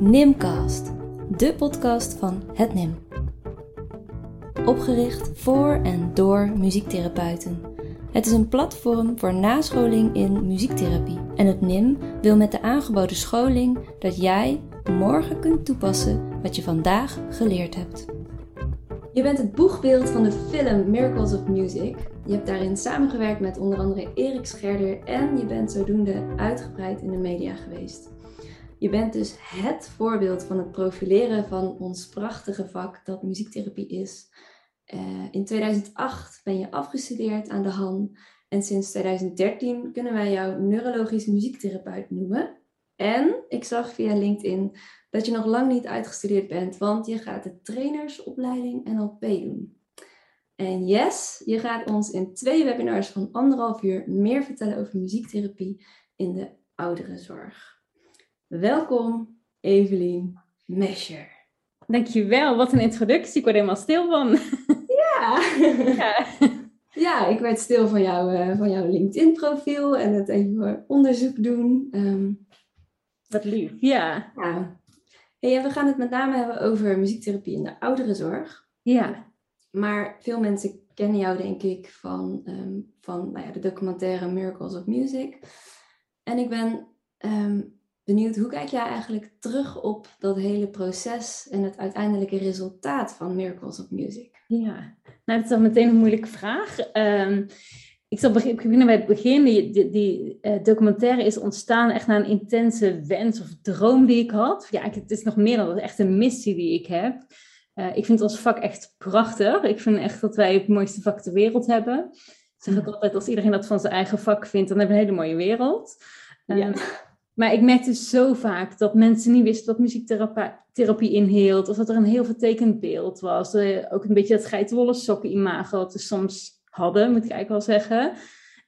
Nimcast, de podcast van het NIM. Opgericht voor en door muziektherapeuten. Het is een platform voor nascholing in muziektherapie. En het NIM wil met de aangeboden scholing dat jij morgen kunt toepassen wat je vandaag geleerd hebt. Je bent het boegbeeld van de film Miracles of Music. Je hebt daarin samengewerkt met onder andere Erik Scherder en je bent zodoende uitgebreid in de media geweest. Je bent dus het voorbeeld van het profileren van ons prachtige vak dat muziektherapie is. Uh, in 2008 ben je afgestudeerd aan de Han en sinds 2013 kunnen wij jou neurologisch muziektherapeut noemen. En ik zag via LinkedIn dat je nog lang niet uitgestudeerd bent, want je gaat de trainersopleiding NLP doen. En yes, je gaat ons in twee webinars van anderhalf uur meer vertellen over muziektherapie in de ouderenzorg. Welkom, Evelien Mescher. Dankjewel, wat een introductie. Ik word helemaal stil van. Ja, ja. ja ik werd stil van, jou, uh, van jouw LinkedIn-profiel en het even onderzoek doen. Um, wat lief, ja. ja. Hey, we gaan het met name hebben over muziektherapie in de ouderenzorg. Ja. Maar veel mensen kennen jou, denk ik, van, um, van nou ja, de documentaire Miracles of Music. En ik ben um, benieuwd, hoe kijk jij eigenlijk terug op dat hele proces en het uiteindelijke resultaat van Miracles of Music? Ja, nou dat is al meteen een moeilijke vraag. Um, ik zal beginnen bij het begin. Die, die, die uh, documentaire is ontstaan echt na een intense wens of droom die ik had. Ja, het is nog meer dan dat, echt een missie die ik heb. Uh, ik vind ons vak echt prachtig. Ik vind echt dat wij het mooiste vak ter wereld hebben. Ik zeg ook altijd, als iedereen dat van zijn eigen vak vindt, dan hebben we een hele mooie wereld. Um, ja. Maar ik merkte zo vaak dat mensen niet wisten wat muziektherapie inhield. Of dat er een heel vertekend beeld was. Uh, ook een beetje dat geitenwolle sokken imago wat we soms hadden, moet ik eigenlijk wel zeggen.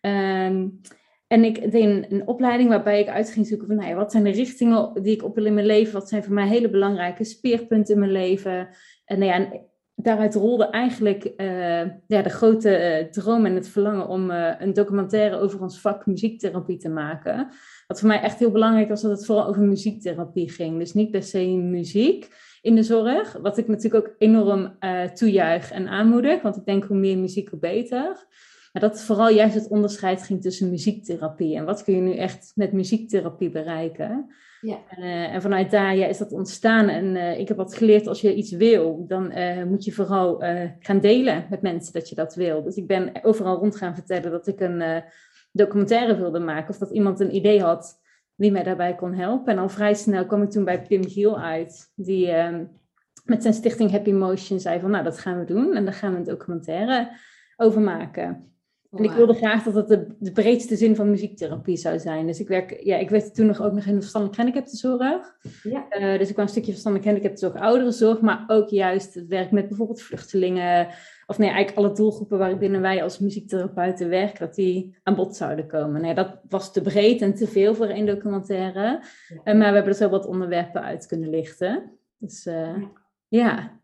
Um, en ik deed een, opleiding waarbij ik uit ging zoeken van nou ja, wat zijn de richtingen die ik op wil in mijn leven. Wat zijn voor mij hele belangrijke speerpunten in mijn leven. En nou ja, daaruit rolde eigenlijk uh, ja, de grote uh, droom en het verlangen om een documentaire over ons vak muziektherapie te maken. Wat voor mij echt heel belangrijk was, dat het vooral over muziektherapie ging. Dus niet per se muziek in de zorg, wat ik natuurlijk ook enorm toejuich en aanmoedig, want ik denk hoe meer muziek, hoe beter. Maar dat vooral juist het onderscheid ging tussen muziektherapie en wat kun je nu echt met muziektherapie bereiken. Ja. Uh, en vanuit daar ja, is dat ontstaan. En uh, ik heb wat geleerd, als je iets wil, dan uh, moet je vooral gaan delen met mensen dat je dat wil. Dus ik ben overal rond gaan vertellen dat ik een documentaire wilde maken. Of dat iemand een idee had die mij daarbij kon helpen. En al vrij snel kwam ik toen bij Pim Giel uit. Die ehm, met zijn stichting Happy Motion zei van, nou dat gaan we doen. En daar gaan we een documentaire over maken. En ik wilde graag dat het de, de, breedste zin van muziektherapie zou zijn. Dus ik, werk, ja, ik werkte toen nog ook nog in de verstandelijk gehandicaptenzorg. Ja. Uh, dus ik kwam een stukje verstandelijk gehandicaptenzorg, ouderenzorg, maar ook juist het werk met bijvoorbeeld vluchtelingen. Of nee, eigenlijk alle doelgroepen waarbinnen wij als muziektherapeuten werken, dat die aan bod zouden komen. Nee, dat was te breed en te veel voor één documentaire. Ja. Uh, maar we hebben er zo wat onderwerpen uit kunnen lichten. Dus uh, ja.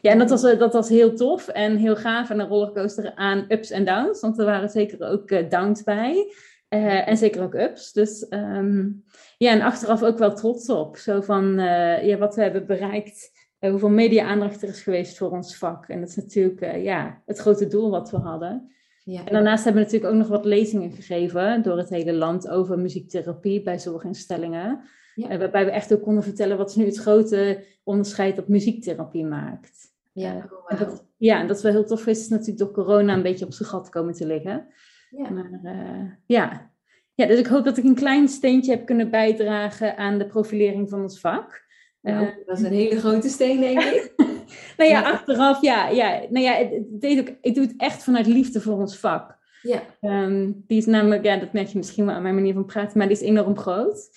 Ja, en dat was, eh, dat was heel tof en heel gaaf. En een rollercoaster aan ups en downs. Want er waren zeker ook uh, downs bij. Uh, en zeker ook ups. Dus um, ja, en achteraf ook wel trots op. Zo van uh, ja, wat we hebben bereikt. hoeveel media-aandacht er is geweest voor ons vak. En dat is natuurlijk ja, het grote doel wat we hadden. Ja. En daarnaast hebben we natuurlijk ook nog wat lezingen gegeven door het hele land over muziektherapie bij zorginstellingen. Ja. waarbij we echt ook konden vertellen wat is nu het grote onderscheid dat muziektherapie maakt. Ja, uh, wow. en dat, ja, en dat is wel heel tof is, is natuurlijk door corona een beetje op zijn gat komen te liggen. Ja. Maar uh, ja. ja, dus ik hoop dat ik een klein steentje heb kunnen bijdragen aan de profilering van ons vak. Nou, uh, dat is een hele grote steen, denk ik. nou ja, achteraf, ja. ja nou ja, het, het ook, ik doe het echt vanuit liefde voor ons vak. Ja. Um, die is namelijk, ja, dat merk je misschien wel aan mijn manier van praten, maar die is enorm groot.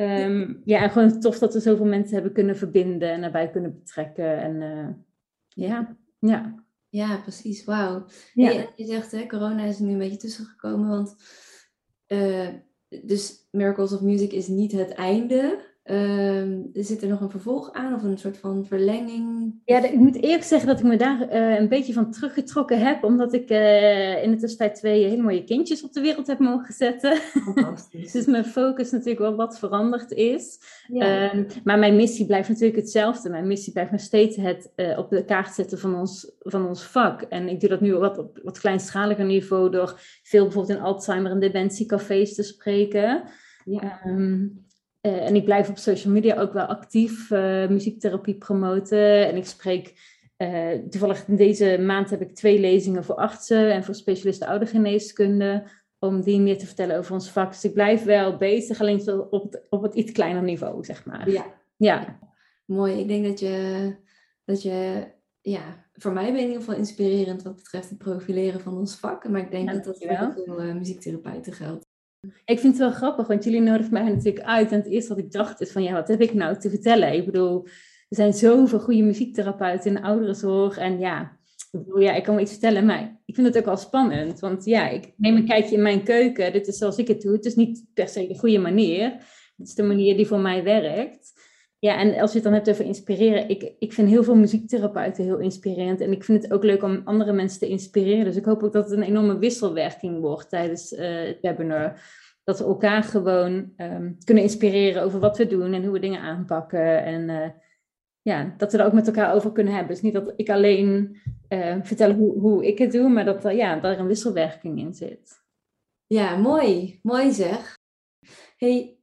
Um, ja, en gewoon tof dat we zoveel mensen hebben kunnen verbinden en erbij kunnen betrekken. En uh, ja, ja. Ja, precies. Wauw. Ja. Je, je, zegt, hè, corona is er nu een beetje tussengekomen, want uh, dus Miracles of Music is niet het einde. Ehm, zit er nog een vervolg aan of een soort van verlenging? Ja, ik moet eerlijk zeggen dat ik me daar eh, een beetje van teruggetrokken heb, omdat ik uh, in de tussentijd twee hele mooie kindjes op de wereld heb mogen zetten. Fantastisch. dus mijn focus natuurlijk wel wat veranderd is. Ja. Ehm, maar mijn missie blijft natuurlijk hetzelfde. Mijn missie blijft nog steeds het uh, op de kaart zetten van ons, van ons vak. En ik doe dat nu wat op wat kleinschaliger niveau door veel bijvoorbeeld in Alzheimer en dementiecafés te spreken. Ja. Um, uh, en ik blijf op social media ook wel actief uh, muziektherapie promoten. En ik spreek, uh, toevallig deze maand heb ik twee lezingen voor artsen en voor specialisten oudergeneeskunde. Om die meer te vertellen over ons vak. Dus ik blijf wel bezig, alleen op het, op het iets kleiner niveau, zeg maar. Ja. ja. Mooi. Ik denk dat je, dat je, ja, voor mij ben je in ieder geval inspirerend wat betreft het profileren van ons vak. Maar ik denk dat dat voor veel muziektherapeuten geldt. Ik vind het wel grappig, want jullie nodigen mij natuurlijk uit. En het eerste wat ik dacht is van, ja, wat heb ik nou te vertellen? Ik bedoel, er zijn zoveel goede muziektherapeuten in de ouderenzorg. En ja, ik bedoel, ja, ik kan wel iets vertellen, maar ik vind het ook wel spannend. Want ja, ik neem een kijkje in mijn keuken. Dit is zoals ik het doe. Het is niet per se de goede manier. Het is de manier die voor mij werkt. Ja, en als je het dan hebt over inspireren, ik, ik vind heel veel muziektherapeuten heel inspirerend. En ik vind het ook leuk om andere mensen te inspireren. Dus ik hoop ook dat het een enorme wisselwerking wordt tijdens uh, het webinar. Dat we elkaar gewoon um, kunnen inspireren over wat we doen en hoe we dingen aanpakken. En uh, ja, dat we er ook met elkaar over kunnen hebben. Dus niet dat ik alleen uh, vertel hoe, hoe ik het doe, maar dat uh, ja, daar een wisselwerking in zit. Ja, mooi. Mooi zeg. Hey,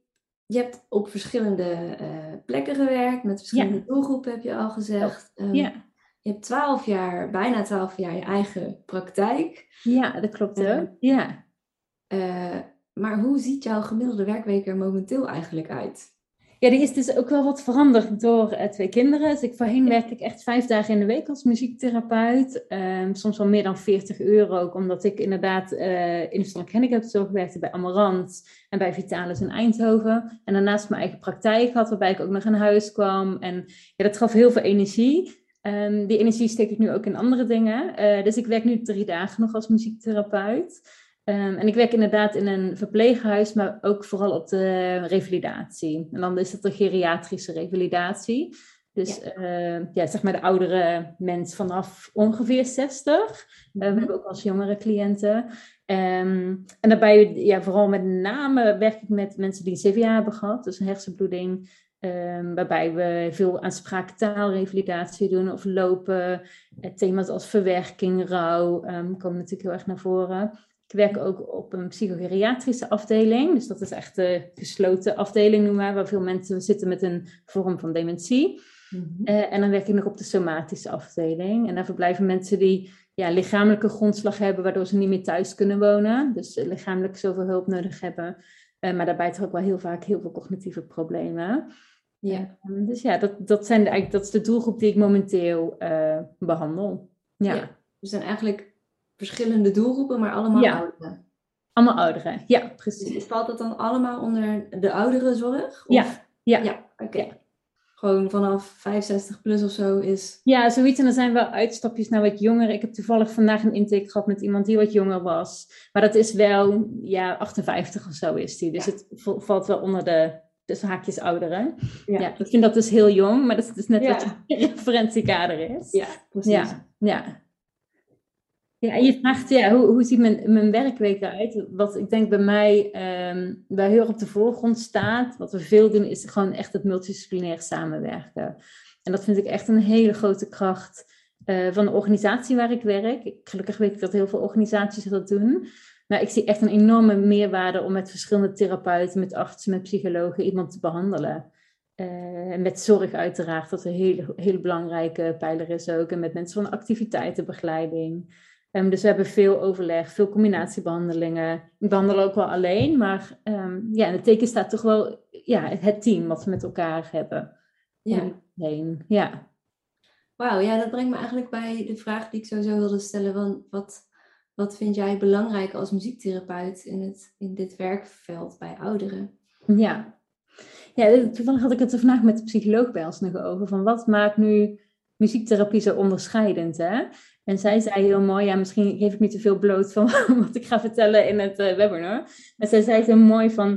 je hebt op verschillende uh, plekken gewerkt, met verschillende doelgroepen heb je al gezegd. Um, ja. Je hebt twaalf jaar, bijna twaalf jaar je eigen praktijk. Ja, dat klopt ook. Uh, ja. Uh, maar hoe ziet jouw gemiddelde werkweek er momenteel eigenlijk uit? Ja, die is dus ook wel wat veranderd door uh, twee kinderen. Dus ik, voorheen werkte ik echt vijf dagen in de week als muziektherapeut. Um, soms wel meer dan 40 euro ook, omdat ik inderdaad uh, in de verstandelijke handicapzorg werkte bij Amarant en bij Vitalis in Eindhoven. En daarnaast mijn eigen praktijk had, waarbij ik ook nog naar huis kwam. En ja, dat gaf heel veel energie. Um, die energie steek ik nu ook in andere dingen. Uh, dus ik werk nu drie dagen nog als muziektherapeut. Um, en ik werk inderdaad in een verpleeghuis, maar ook vooral op de revalidatie. En dan is het de geriatrische revalidatie. Dus ja. Uh, ja, zeg maar de oudere mens vanaf ongeveer 60. Mm -hmm. uh, we hebben ook als jongere cliënten. Um, en daarbij, ja, vooral met name werk ik met mensen die een CVA hebben gehad, dus een hersenbloeding. Um, waarbij we veel aan spraaktaalrevalidatie doen of lopen. thema's als verwerking, rouw um, komen natuurlijk heel erg naar voren. Ik werk ook op een psychogeriatrische afdeling. Dus dat is echt de gesloten afdeling, noem maar, waar veel mensen zitten met een vorm van dementie. Mm-hmm. uh, en dan werk ik nog op de somatische afdeling. En daar verblijven mensen die ja, lichamelijke grondslag hebben, waardoor ze niet meer thuis kunnen wonen. Dus uh, lichamelijk zoveel hulp nodig hebben. Uh, maar daarbij toch ook wel heel vaak heel veel cognitieve problemen. Ja. dus ja, dat, dat, zijn de, eigenlijk, dat is de doelgroep die ik momenteel behandel. Ja. ja. Dus dan eigenlijk verschillende doelgroepen, maar allemaal ja. ouderen. Allemaal ouderen, ja, precies. Dus valt dat dan allemaal onder de ouderenzorg? Of? Ja, ja. Ja, oké. Ja. Gewoon vanaf 65 plus of zo is... Ja, zoiets. En er zijn wel uitstapjes naar wat jonger. Ik heb toevallig vandaag een intake gehad met iemand die wat jonger was. Maar dat is wel, ja, 58 of zo is die. Dus het valt wel onder de dus haakjes ouderen. Ja. ja. ik vind dat dus heel jong, maar dat is dus net ja. wat je referentiekader is. Ja, precies. Ja, ja. Ja, je vraagt, ja, hoe, hoe ziet mijn, mijn werkweek eruit? Wat ik denk bij mij um, bij heel op de voorgrond staat, wat we veel doen, is gewoon echt het multidisciplinair samenwerken. En dat vind ik echt een hele grote kracht uh, van de organisatie waar ik werk. Gelukkig weet ik dat heel veel organisaties dat doen. Maar ik zie echt een enorme meerwaarde om met verschillende therapeuten, met artsen, met psychologen iemand te behandelen. Uh, met zorg uiteraard, dat een hele, hele belangrijke pijler is ook. En met mensen van activiteitenbegeleiding. Um, dus we hebben veel overleg, veel combinatiebehandelingen. Ik behandel ook wel alleen, maar um, ja, in het teken staat toch wel ja, het team wat we met elkaar hebben. Ja. Heen. ja. Wauw, ja, dat brengt me eigenlijk bij de vraag die ik sowieso wilde stellen. Wat, wat vind jij belangrijk als muziektherapeut in, het, in dit werkveld bij ouderen? Ja. ja, toevallig had ik het er vandaag met de psycholoog bij ons nog over. Van wat maakt nu muziektherapie zo onderscheidend? Hè? En zij zei heel mooi, ja, misschien geef ik niet te veel bloot van wat ik ga vertellen in het uh, webinar. Maar zij zei heel mooi van,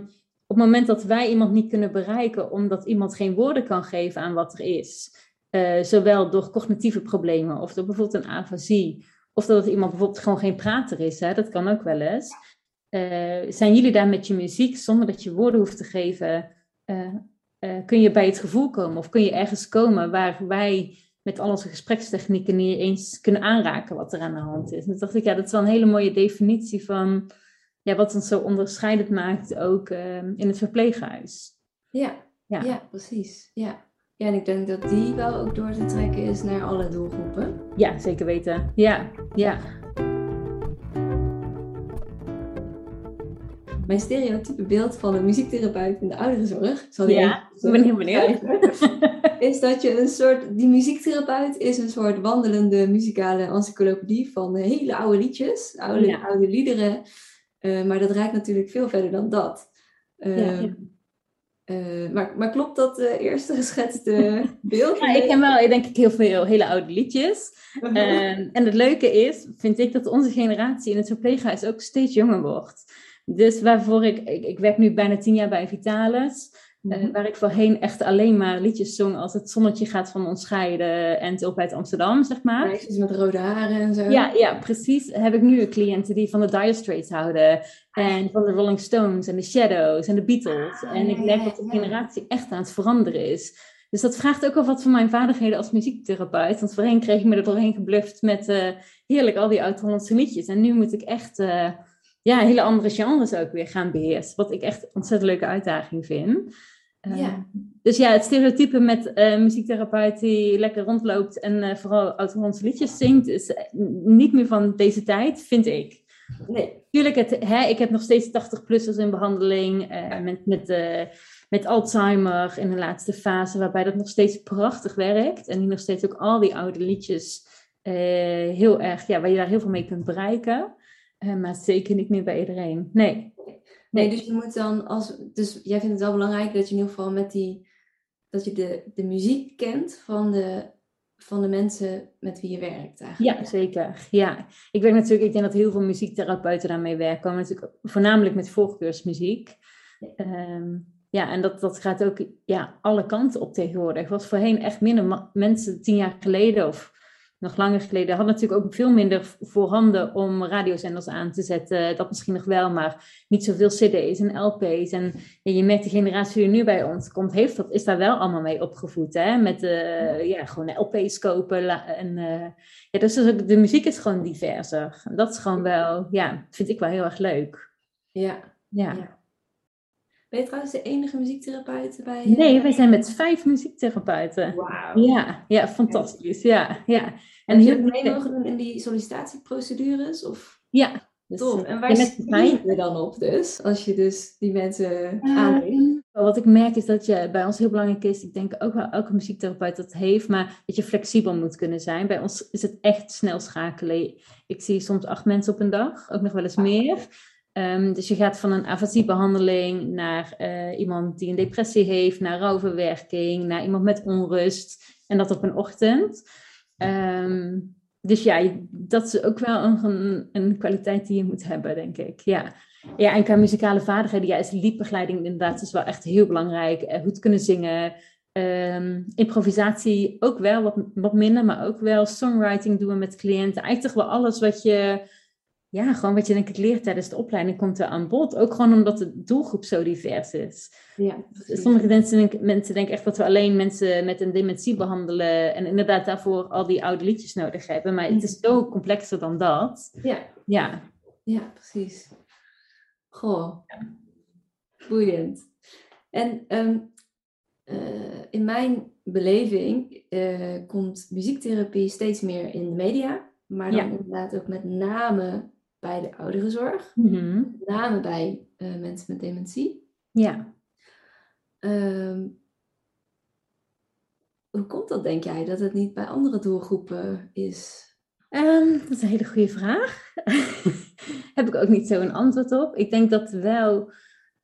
op het moment dat wij iemand niet kunnen bereiken omdat iemand geen woorden kan geven aan wat er is, uh, zowel door cognitieve problemen of door bijvoorbeeld een afasie, of dat iemand bijvoorbeeld gewoon geen prater is, hè, dat kan ook wel eens. Uh, zijn jullie daar met je muziek, zonder dat je woorden hoeft te geven, kun je bij het gevoel komen of kun je ergens komen waar wij met al onze gesprekstechnieken niet eens kunnen aanraken wat er aan de hand is. En toen dacht ik, ja, dat is wel een hele mooie definitie van ja, wat ons zo onderscheidend maakt ook ehm, in het verpleeghuis. Ja, ja. ja precies. Ja. ja, en ik denk dat die wel ook door te trekken is naar alle doelgroepen. Ja, zeker weten. Ja, ja. Mijn stereotype beeld van een muziektherapeut in de ouderenzorg, zal ja, ik ben heel benieuwd. is dat je een soort, die muziektherapeut is een soort wandelende muzikale encyclopedie van hele oude liedjes, oude, oude liederen uh, maar dat reikt natuurlijk veel verder dan dat. Uh, ja, uh, maar, maar, klopt dat eerste geschetste beeld? Ja, ik ken wel, denk ik, heel veel hele oude liedjes. Ehm, en het leuke is, vind ik, dat onze generatie in het verpleeghuis ook steeds jonger wordt. Dus waarvoor ik, ik, ik werk nu bijna tien jaar bij Vitalis. Mm waar ik voorheen echt alleen maar liedjes zong als het zonnetje gaat van ons scheiden en op uit Amsterdam, zeg maar. Meisjes met rode haren en zo. Ja, ja, precies. Heb ik nu cliënten die van de Dire Straits houden. En van de Rolling Stones en de Shadows en de Beatles. Ah, en ik merk dat de generatie echt aan het veranderen is. Dus dat vraagt ook wel wat van mijn vaardigheden als muziektherapeut. Want voorheen kreeg ik me er doorheen gebluft met uh, heerlijk al die oud-Hollandse liedjes. En nu moet ik echt uh, ja, hele andere genres ook weer gaan beheersen. Wat ik echt een ontzettend leuke uitdaging vind. Ja. Ehm, dus ja, het stereotype met uh, muziektherapeut die lekker rondloopt en uh, vooral oud liedjes zingt, is eh, niet meer van deze tijd, vind ik. Nee. Tuurlijk, het, hè, ik heb nog steeds 80-plussers in behandeling met, met, met Alzheimer in de laatste fase, waarbij dat nog steeds prachtig werkt. En die nog steeds ook al die oude liedjes heel erg, ja, waar je daar heel veel mee kunt bereiken. Maar zeker niet meer bij iedereen. Nee. Nee, dus je moet dan als. Dus jij vindt het wel belangrijk dat je in ieder geval met die. dat je de, de muziek kent van de, van de mensen met wie je werkt eigenlijk. Ja, zeker. Ja. Ik weet natuurlijk, ik denk dat heel veel muziektherapeuten daarmee werken. Natuurlijk voornamelijk met voorkeursmuziek. Ja. Ehm, ja, en dat, dat gaat ook ja, alle kanten op tegenwoordig. Was voorheen echt minder mensen tien jaar geleden of nog langer geleden had natuurlijk ook veel minder voorhanden om radiozenders aan te zetten. Dat misschien nog wel, maar niet zoveel cd's en lp's. En je merkt de generatie die nu bij ons komt, heeft dat, is daar wel allemaal mee opgevoed. Hè? Met uh, ja, gewoon lp's kopen. En, uh, ja, dus de muziek is gewoon diverser. Dat is gewoon wel, ja, vind ik wel heel erg leuk. Ja. ja. Ben je trouwens de enige muziektherapeut bij? Nee, wij zijn met vijf muziektherapeuten. Wauw. Ja, ja, fantastisch. Ja, ja. En heel mee mogen doen in die sollicitatieprocedures? Of? Ja. Dus, Tof. En waar zit je dan op dus? Als je dus die mensen uh, aanneemt? Wat ik merk is dat je bij ons heel belangrijk is, ik denk ook wel elke muziektherapeut dat heeft, maar dat je flexibel moet kunnen zijn. Bij ons is het echt snel schakelen. Ik zie soms acht mensen op een dag, ook nog wel eens meer. Um, dus je gaat van een afasiebehandeling naar uh, iemand die een depressie heeft, naar rouwverwerking, naar iemand met onrust. En dat op een ochtend. Um, dus ja, dat is ook wel een, een, kwaliteit die je moet hebben, denk ik. Ja, ja en qua muzikale vaardigheden, ja, is liedbegeleiding inderdaad is wel echt heel belangrijk. Uh, goed kunnen zingen. Um, improvisatie ook wel, wat, wat minder, maar ook wel songwriting doen we met cliënten. Eigenlijk toch wel alles wat je ja, gewoon wat je denk ik leert tijdens de opleiding komt er aan bod. Ook gewoon omdat de doelgroep zo divers is. Ja, Sommige mensen, mensen denken echt dat we alleen mensen met een dementie behandelen. En inderdaad daarvoor al die oude liedjes nodig hebben. Maar het is zo complexer dan dat. Ja. Ja, ja precies. Goh, boeiend. En ehm, eh, in mijn beleving uh, komt muziektherapie steeds meer in de media. Maar dan inderdaad ook met name bij de ouderenzorg, mm met name bij uh, mensen met dementie. Ja. Um, hoe komt dat, denk jij, dat het niet bij andere doelgroepen is? Um, dat is een hele goede vraag. Heb ik ook niet zo een antwoord op. Ik denk dat wel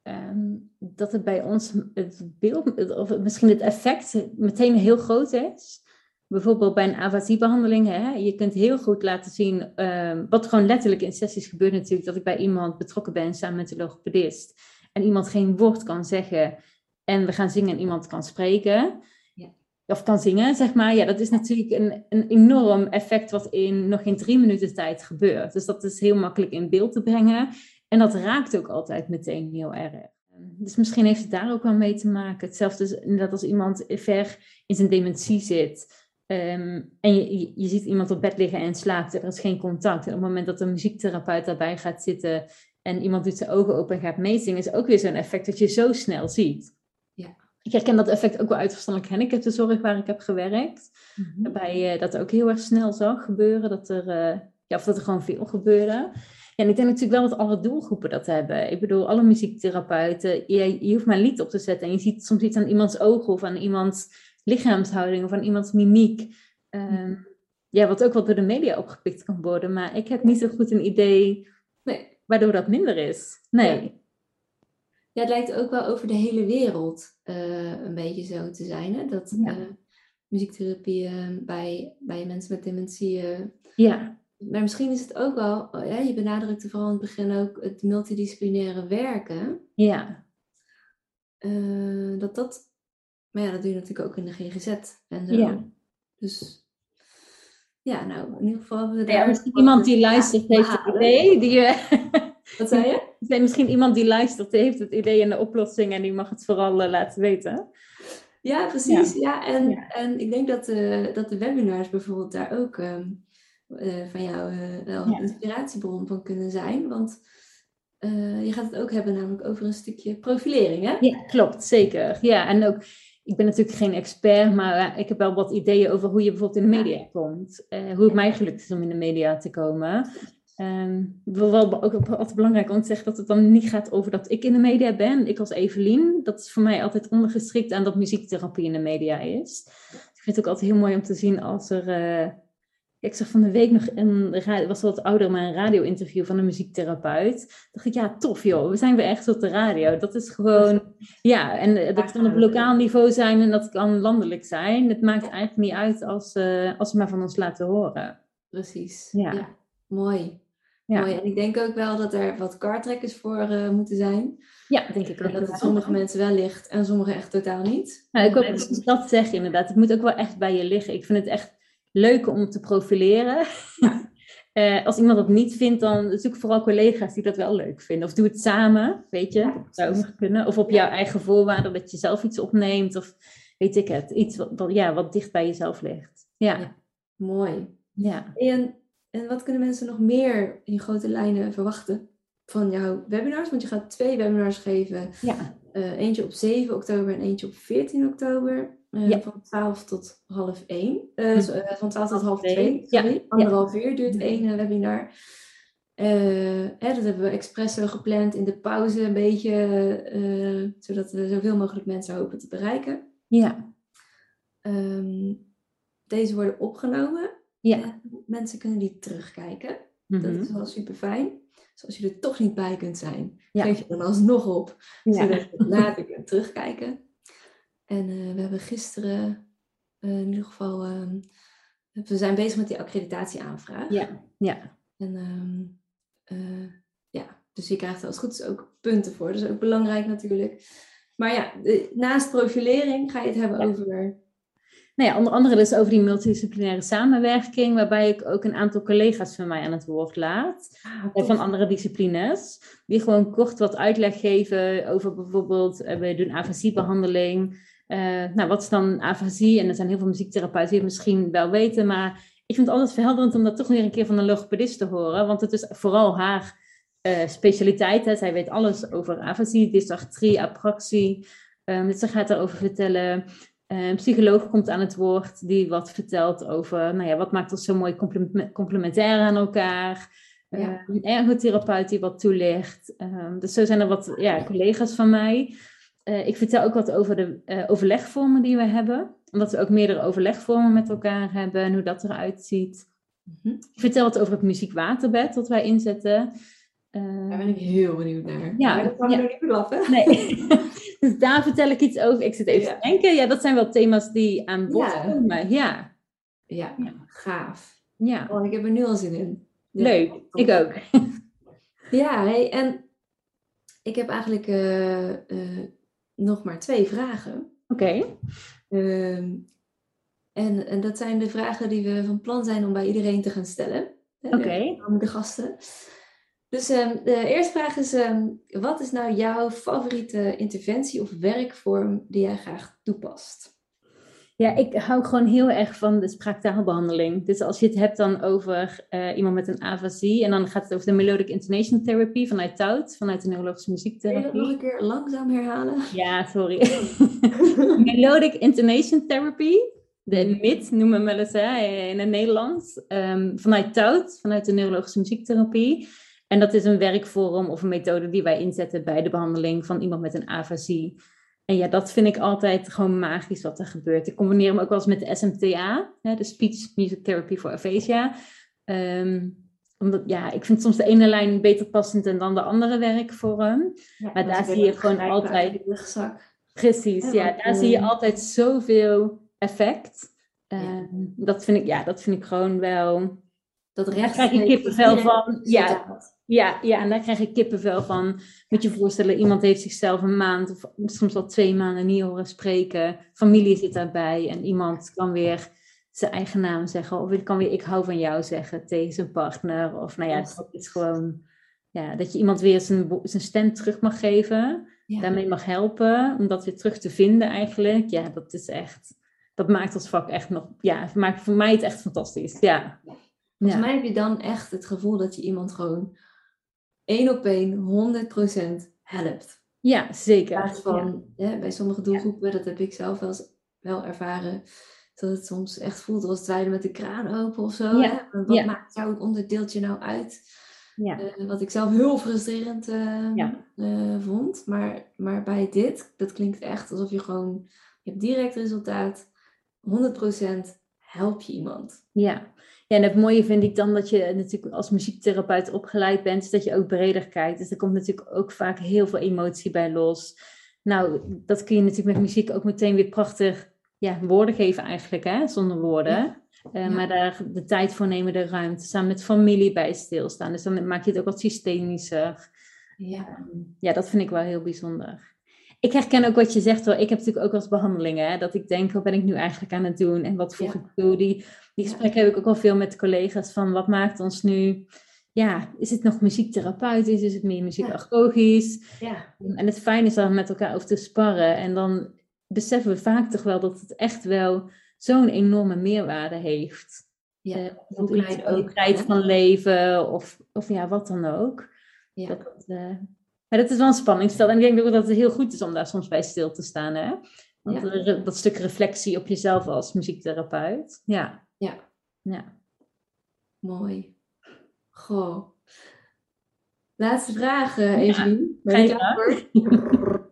um, dat het bij ons het beeld, of misschien het effect meteen heel groot is bijvoorbeeld bij een avasiebehandeling, hè, je kunt heel goed laten zien, uh, wat gewoon letterlijk in sessies gebeurt natuurlijk, dat ik bij iemand betrokken ben samen met de logopedist. en iemand geen woord kan zeggen en we gaan zingen en iemand kan spreken, Ja. of kan zingen, zeg maar, ja, dat is natuurlijk een, een enorm effect wat in nog geen drie minuten tijd gebeurt. Dus dat is heel makkelijk in beeld te brengen en dat raakt ook altijd meteen heel erg. Dus misschien heeft het daar ook wel mee te maken. Hetzelfde is inderdaad als iemand ver in zijn dementie zit. Ehm, en je, ziet iemand op bed liggen en slaapt. Er is geen contact. En op het moment dat een muziektherapeut daarbij gaat zitten. en iemand doet zijn ogen open en gaat meezingen. is ook weer zo'n effect dat je zo snel ziet. Ja. Ik herken dat effect ook wel uit verstandelijk handicaptenzorg waar ik heb gewerkt. Waarbij je dat ook heel erg snel zag gebeuren. Dat er, eh, ja, of dat er gewoon veel gebeurde. Ja, en ik denk natuurlijk wel dat alle doelgroepen dat hebben. Ik bedoel, alle muziektherapeuten. Je, je hoeft maar een lied op te zetten. En je ziet soms iets aan iemands ogen of aan iemands lichaamshouding of aan iemands mimiek. Ehm, ja, wat ook wel door de media opgepikt kan worden. Maar ik heb niet zo goed een idee Nee. waardoor dat minder is. Nee. Ja, het lijkt ook wel over de hele wereld eh, een beetje zo te zijn. Hè? Dat Ja. eh, muziektherapie eh, bij, bij mensen met dementie. eh, Ja. maar misschien is het ook wel, oh ja, je benadrukte vooral in het begin ook het multidisciplinaire werken. Ja. dat dat, maar ja, dat doe je natuurlijk ook in de GGZ en zo. Ja. Dus ja, nou, in ieder geval hebben we Ja, daar. misschien iemand die luistert heeft het idee. Die, eh, Wat zei je? Nee, misschien iemand die luistert heeft het idee en de oplossing en die mag het vooral eh, laten weten. Ja, precies. Ja. en, Ja. en ik denk dat de, dat de webinars bijvoorbeeld daar ook ehm, eh, van jou eh, wel een inspiratiebron van kunnen zijn. Want eh, je gaat het ook hebben namelijk over een stukje profilering, hè? Ja, klopt, zeker. Ja, en ook, ik ben natuurlijk geen expert, maar eh, ik heb wel wat ideeën over hoe je bijvoorbeeld in de media komt. Eh, hoe het mij gelukt is om in de media te komen. Wil wel ook altijd belangrijk om te zeggen dat het dan niet gaat over dat ik in de media ben. Ik als Evelien, dat is voor mij altijd ondergeschikt aan dat muziektherapie in de media is. Ik vind het ook altijd heel mooi om te zien als er... eh, ik zag van de week nog een, was wat ouder, maar een radio-interview van een muziektherapeut. dacht ik, ja, tof joh, we zijn weer echt op de radio. Dat is gewoon, ja, en eh, dat kan op lokaal niveau zijn en dat kan landelijk zijn. Het maakt eigenlijk niet uit als, eh, als ze maar van ons laten horen. Precies. Ja. Mooi. Ja. Mooi. En ik denk ook wel dat er wat kaarttrekkers voor eh, moeten zijn. Ja, denk ik En ook. dat wel. het sommige mensen wel ligt en sommige echt totaal niet. Nou, ik wil precies dat zeggen inderdaad. Het moet ook wel echt bij je liggen. Ik vind het echt leuk om te profileren. Eh, als iemand dat niet vindt, dan zoek vooral collega's die dat wel leuk vinden. Of doe het samen, weet je. Dat zou ook nog kunnen. Of op jouw eigen voorwaarden dat je zelf iets opneemt. Of weet ik het. Iets wat, wat- ja, wat dicht bij jezelf ligt. Ja, Ja. Mooi. ja. En, en wat kunnen mensen nog meer in grote lijnen verwachten van jouw webinars? Want je gaat twee webinars geven. ja. Eh, eentje op 7 oktober en eentje op 14 oktober. Eh, Ja. Van 12 tot half 1. Eh, zo, eh, van 12 tot half Twee. 2. Ja, Sorry. ja. Anderhalf uur duurt één eh, webinar. Hè, dat hebben we expres zo gepland in de pauze een beetje. zodat we zoveel mogelijk mensen hopen te bereiken. ja. Ehm, deze worden opgenomen. Ja. En mensen kunnen die terugkijken. Mhm. Dat is wel super fijn. Dus als je er toch niet bij kunt zijn, geef je dan alsnog op. Zodat je later kunt terugkijken. En eh, we hebben gisteren eh, in ieder geval... ehm, we zijn bezig met die accreditatieaanvraag. Ja. ja. En ehm, eh, ja, dus je krijgt er als het goed is ook punten voor. Dat is ook belangrijk natuurlijk. Maar ja, de- naast profilering ga je het hebben Ja. over... Nou ja, onder andere dus over die multidisciplinaire samenwerking, waarbij ik ook een aantal collega's van mij aan het woord laat. Ah, van andere disciplines. Die gewoon kort wat uitleg geven over bijvoorbeeld, we doen afasiebehandeling. Eh nou, wat is dan afasie? En er zijn heel veel muziektherapeuten die het misschien wel weten, maar ik vind het altijd verhelderend om dat toch weer een keer van een logopedist te horen, want het is vooral haar eh, specialiteit. Hè. Zij weet alles over afasie, dysartrie, apraxie. Ehm, dus ze gaat daarover vertellen. Een psycholoog komt aan het woord die wat vertelt over, nou ja, wat maakt ons zo mooi complementair aan elkaar. Ja. Eh, een ergotherapeut die wat toelicht. Ehm, dus zo zijn er wat ja, collega's van mij. Eh, ik vertel ook wat over de eh, overlegvormen die we hebben. Omdat we ook meerdere overlegvormen met elkaar hebben en hoe dat eruit ziet. Mhm. Ik vertel wat over het muziekwaterbed dat wij inzetten. Eh, Daar ben ik heel benieuwd naar. Ja, maar dat we ja. nog niet belaffen. Nee. dus daar vertel ik iets over. Ik zit even Ja. te denken. Ja, dat zijn wel thema's die aan bod Ja. komen. Ja. Ja, gaaf. ja, Oh, ik heb er nu al zin in. Leuk. Ik ook. Ja, hey, en ik heb eigenlijk nog maar twee vragen. Oké. Ehm, en, en dat zijn de vragen die we van plan zijn om bij iedereen te gaan stellen. Oké. Okay. De gasten. Dus ehm, de eerste vraag is, ehm, wat is nou jouw favoriete interventie of werkvorm die jij graag toepast? Ja, ik hou gewoon heel erg van de spraaktaalbehandeling. Dus als je het hebt dan over uh, iemand met een afasie, en dan gaat het over de melodic intonation therapy vanuit TOUT, vanuit de neurologische muziektherapie. Kun je dat nog een keer langzaam herhalen? Ja, sorry. melodic intonation therapy, de MIT noemen we hè, in het Nederlands, um, vanuit TOUT, vanuit de neurologische muziektherapie. En dat is een werkvorm of een methode die wij inzetten bij de behandeling van iemand met een afasie. En ja, dat vind ik altijd gewoon magisch wat er gebeurt. Ik combineer hem ook wel eens met de SMTA, hè, de Speech Music Therapy for Aphasia. Um, omdat, ja, ik vind soms de ene lijn beter passend dan de andere werkvorm. Ja, maar daar zie je gewoon altijd... Rugzak. Precies, ja, daar zie je altijd zoveel effect. Um, dat, vind ik, ja, dat vind ik gewoon wel... Dat recht krijg je kippenvel van. Ja, ja, ja, en daar krijg ik kippenvel van. Moet je voorstellen, iemand heeft zichzelf een maand of soms al twee maanden niet horen spreken. Familie zit daarbij en iemand kan weer zijn eigen naam zeggen. Of ik kan weer ik hou van jou zeggen tegen zijn partner. Of nou ja, dat is gewoon ja, dat je iemand weer zijn, zijn stem terug mag geven. Daarmee mag helpen om dat weer terug te vinden eigenlijk. Ja, dat is echt, dat maakt ons vak echt nog, ja, maakt voor mij het echt fantastisch. Ja. Volgens mij heb je dan echt het gevoel dat je iemand gewoon één op één 100% helpt. Ja, zeker. In van, ja. bij sommige doelgroepen, dat heb ik zelf wel, wel ervaren, dat het soms echt voelt als het wijden met de kraan open of zo. Ja. Wat maakt jouw onderdeeltje nou uit? Ja. Uh, wat ik zelf heel frustrerend uh, uh, vond. Maar, maar bij dit, dat klinkt echt alsof je gewoon, je hebt direct resultaat, 100% help je iemand. Ja, ja, en het mooie vind ik dan dat je natuurlijk als muziektherapeut opgeleid bent, dat je ook breder kijkt. Dus er komt natuurlijk ook vaak heel veel emotie bij los. Nou, dat kun je natuurlijk met muziek ook meteen weer prachtig ja, woorden geven eigenlijk, hè? zonder woorden. Uh, Maar daar de tijd voor nemen, de ruimte, samen met familie bij stilstaan. Dus dan maak je het ook wat systemischer. Ja. ja, dat vind ik wel heel bijzonder. Ik herken ook wat je zegt wel. Ik heb natuurlijk ook als behandelingen, hè, dat ik denk, wat ben ik nu eigenlijk aan het doen en wat voeg ik toe? Die, die gesprekken heb ik ook al veel met collega's van, wat maakt ons nu, ja, is het nog muziektherapeutisch, is het meer muziekagogisch? Ja. En het fijn is dan met elkaar over te sparren en dan beseffen we vaak toch wel dat het echt wel zo'n enorme meerwaarde heeft. Ja, uh, ook kwaliteit van leven of, of ja, wat dan ook. Ja. Dat, uh, maar dat is wel een spanningsveld. En ik denk ook dat het heel goed is om daar soms bij stil te staan. Hè? Want ja. dat stuk reflectie op jezelf als muziektherapeut. Ja. Ja. ja. Mooi. Goh. Laatste vraag, uh, Evelien. Ja,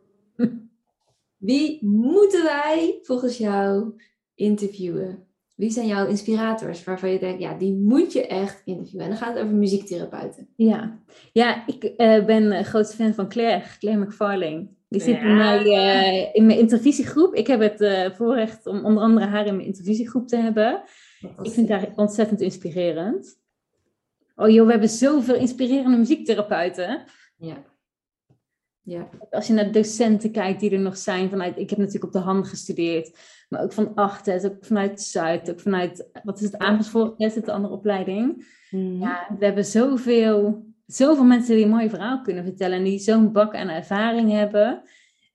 Wie moeten wij volgens jou interviewen? Wie zijn jouw inspirators waarvan je denkt, ja, die moet je echt interviewen? En dan gaat het over muziektherapeuten. Ja, ja ik uh, ben een groot fan van Claire, Claire McFarlane. Die zit bij mij uh, in mijn intervisiegroep. Ik heb het uh, voorrecht om onder andere haar in mijn intervisiegroep te hebben. Ik vind haar ontzettend inspirerend. Oh joh, we hebben zoveel inspirerende muziektherapeuten. Ja. Ja. Als je naar docenten kijkt die er nog zijn, vanuit, ik heb natuurlijk op de hand gestudeerd, maar ook van Achten, ook vanuit Zuid, ook vanuit, wat is het, Amersfoort, is het de andere opleiding. Mm. Ja, we hebben zoveel, zoveel mensen die een mooi verhaal kunnen vertellen en die zo'n bak aan ervaring hebben.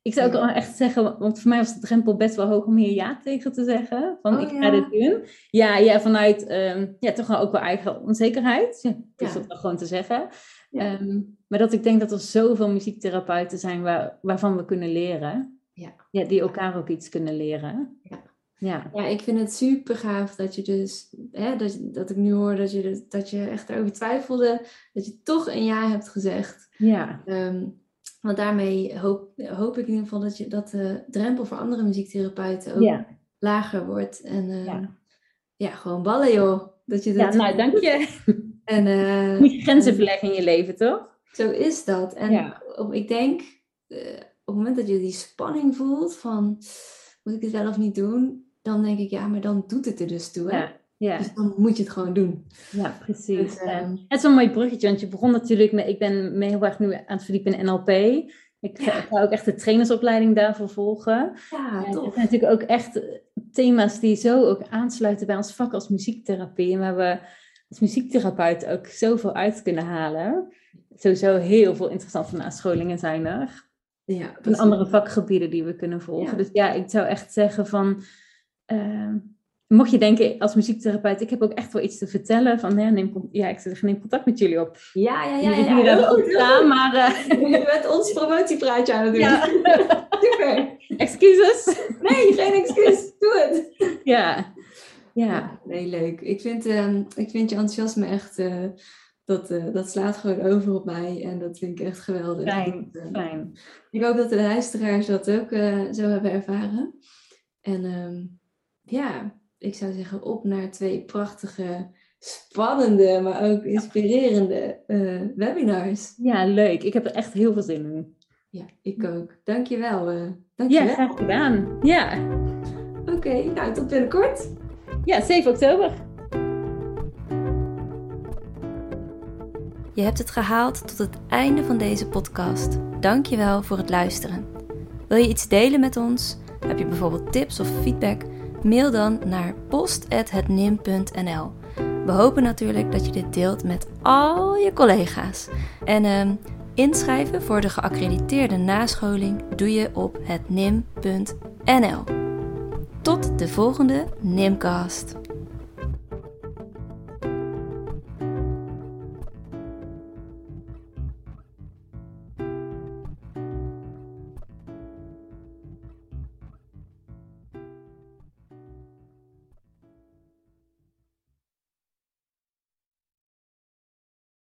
Ik zou ook wel echt zeggen, want voor mij was de drempel best wel hoog om hier ja tegen te zeggen. Van oh, ik ga dit doen. Ja, ja vanuit um, ja, toch wel ook wel eigen onzekerheid. Ja, dus dat wel gewoon te zeggen. Ehm, maar dat ik denk dat er zoveel muziektherapeuten zijn waar, waarvan we kunnen leren. Ja. ja. Die elkaar ook iets kunnen leren. Ja. Ja. ja, ik vind het super gaaf dat je dus, hè, dat, dat ik nu hoor dat je, dat je echt erover twijfelde, dat je toch een ja hebt gezegd. Ja. Um, want daarmee hoop, hoop ik in ieder geval dat, je, dat de drempel voor andere muziektherapeuten ook lager wordt. En uh, ja. ja. gewoon ballen joh. Dat je dat ja, nou dank je. En, uh, Moet je grenzen verleggen in je leven, toch? Zo is dat. En op, ik denk, uh, op het moment dat je die spanning voelt van, moet ik het wel of niet doen? Dan denk ik, ja, maar dan doet het er dus toe. Hè? Ja. Dus dan moet je het gewoon doen. Ja, precies. Dus, ehm, het is een mooi bruggetje, want je begon natuurlijk met, ik ben me heel erg nu aan het verdiepen in NLP. Ik Ja. ga ook echt de trainersopleiding daarvoor volgen. Ja, En tof. het zijn natuurlijk ook echt thema's die zo ook aansluiten bij ons vak als muziektherapie. En waar we als muziektherapeut ook zoveel uit kunnen halen. Sowieso heel veel interessante nascholingen zijn er. Ja, Van andere vakgebieden die we kunnen volgen. Ja. Dus ja, ik zou echt zeggen van... ehm, mocht je denken als muziektherapeut, ik heb ook echt wel iets te vertellen. Van, ja, neem, ja ik zeg, neem contact met jullie op. Ja, ja, ja. Ja, hebben ook goed. maar... eh, Je bent ons promotiepraatje aan het doen. ja. Super. Excuses. Nee, geen excuus. Doe het. Ja. Ja. Nee, leuk. Ik vind, ehm, ik vind je enthousiasme echt... eh, dat, eh, dat slaat gewoon over op mij. En dat vind ik echt geweldig. Fijn, fijn. Ik hoop dat de luisteraars dat ook zo hebben ervaren. En ehm, ja, ik zou zeggen op naar twee prachtige, spannende, maar ook inspirerende eh, webinars. Ja, leuk. Ik heb er echt heel veel zin in. Ja, ik ook. Dankjewel. eh Ja, dankjewel. graag gedaan. Ja. Oké, nou tot binnenkort. Ja, 7 oktober. Je hebt het gehaald tot het einde van deze podcast. Dankjewel voor het luisteren. Wil je iets delen met ons? Heb je bijvoorbeeld tips of feedback? Mail dan naar post.hetnim.nl We hopen natuurlijk dat je dit deelt met al je collega's. En ehm, inschrijven voor de geaccrediteerde nascholing doe je op hetnim.nl Tot de volgende Nimcast.